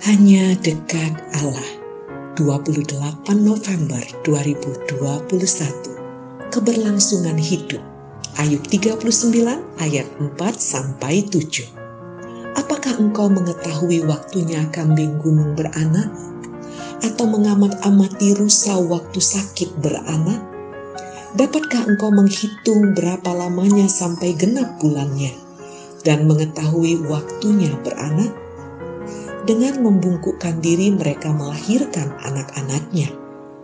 Hanya dekat Allah. 28 November 2021. Keberlangsungan hidup. Ayub 39 ayat 4 sampai 7. Apakah engkau mengetahui waktunya kambing gunung beranak? Atau mengamat-amati rusa waktu sakit beranak? Dapatkah engkau menghitung berapa lamanya sampai genap bulannya dan mengetahui waktunya beranak? Dengan membungkukkan diri mereka melahirkan anak-anaknya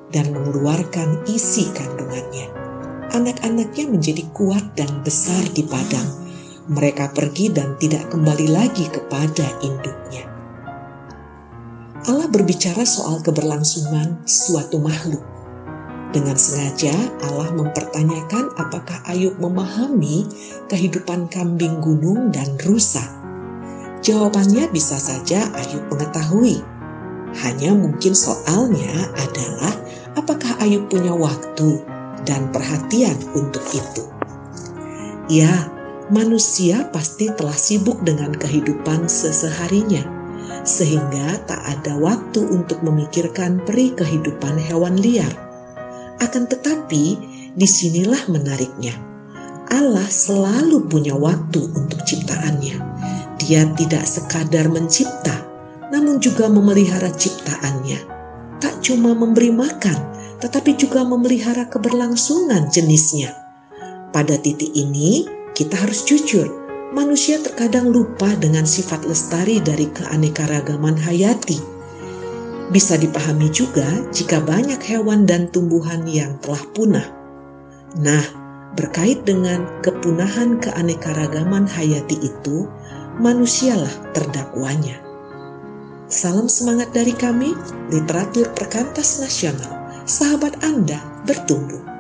dan mengeluarkan isi kandungannya. Anak-anaknya menjadi kuat dan besar di padang. Mereka pergi dan tidak kembali lagi kepada induknya. Allah berbicara soal keberlangsungan suatu makhluk. Dengan sengaja Allah mempertanyakan apakah Ayub memahami kehidupan kambing gunung dan rusa Jawabannya bisa saja Ayub mengetahui. Hanya mungkin soalnya adalah apakah Ayub punya waktu dan perhatian untuk itu. Ya, manusia pasti telah sibuk dengan kehidupan seseharinya, sehingga tak ada waktu untuk memikirkan peri kehidupan hewan liar. Akan tetapi, di sinilah menariknya. Allah selalu punya waktu untuk ciptaannya dia tidak sekadar mencipta, namun juga memelihara ciptaannya. Tak cuma memberi makan, tetapi juga memelihara keberlangsungan jenisnya. Pada titik ini, kita harus jujur, manusia terkadang lupa dengan sifat lestari dari keanekaragaman hayati. Bisa dipahami juga jika banyak hewan dan tumbuhan yang telah punah. Nah, berkait dengan kepunahan keanekaragaman hayati itu, manusialah terdakwanya. Salam semangat dari kami, literatur perkantas nasional. Sahabat Anda bertumbuh.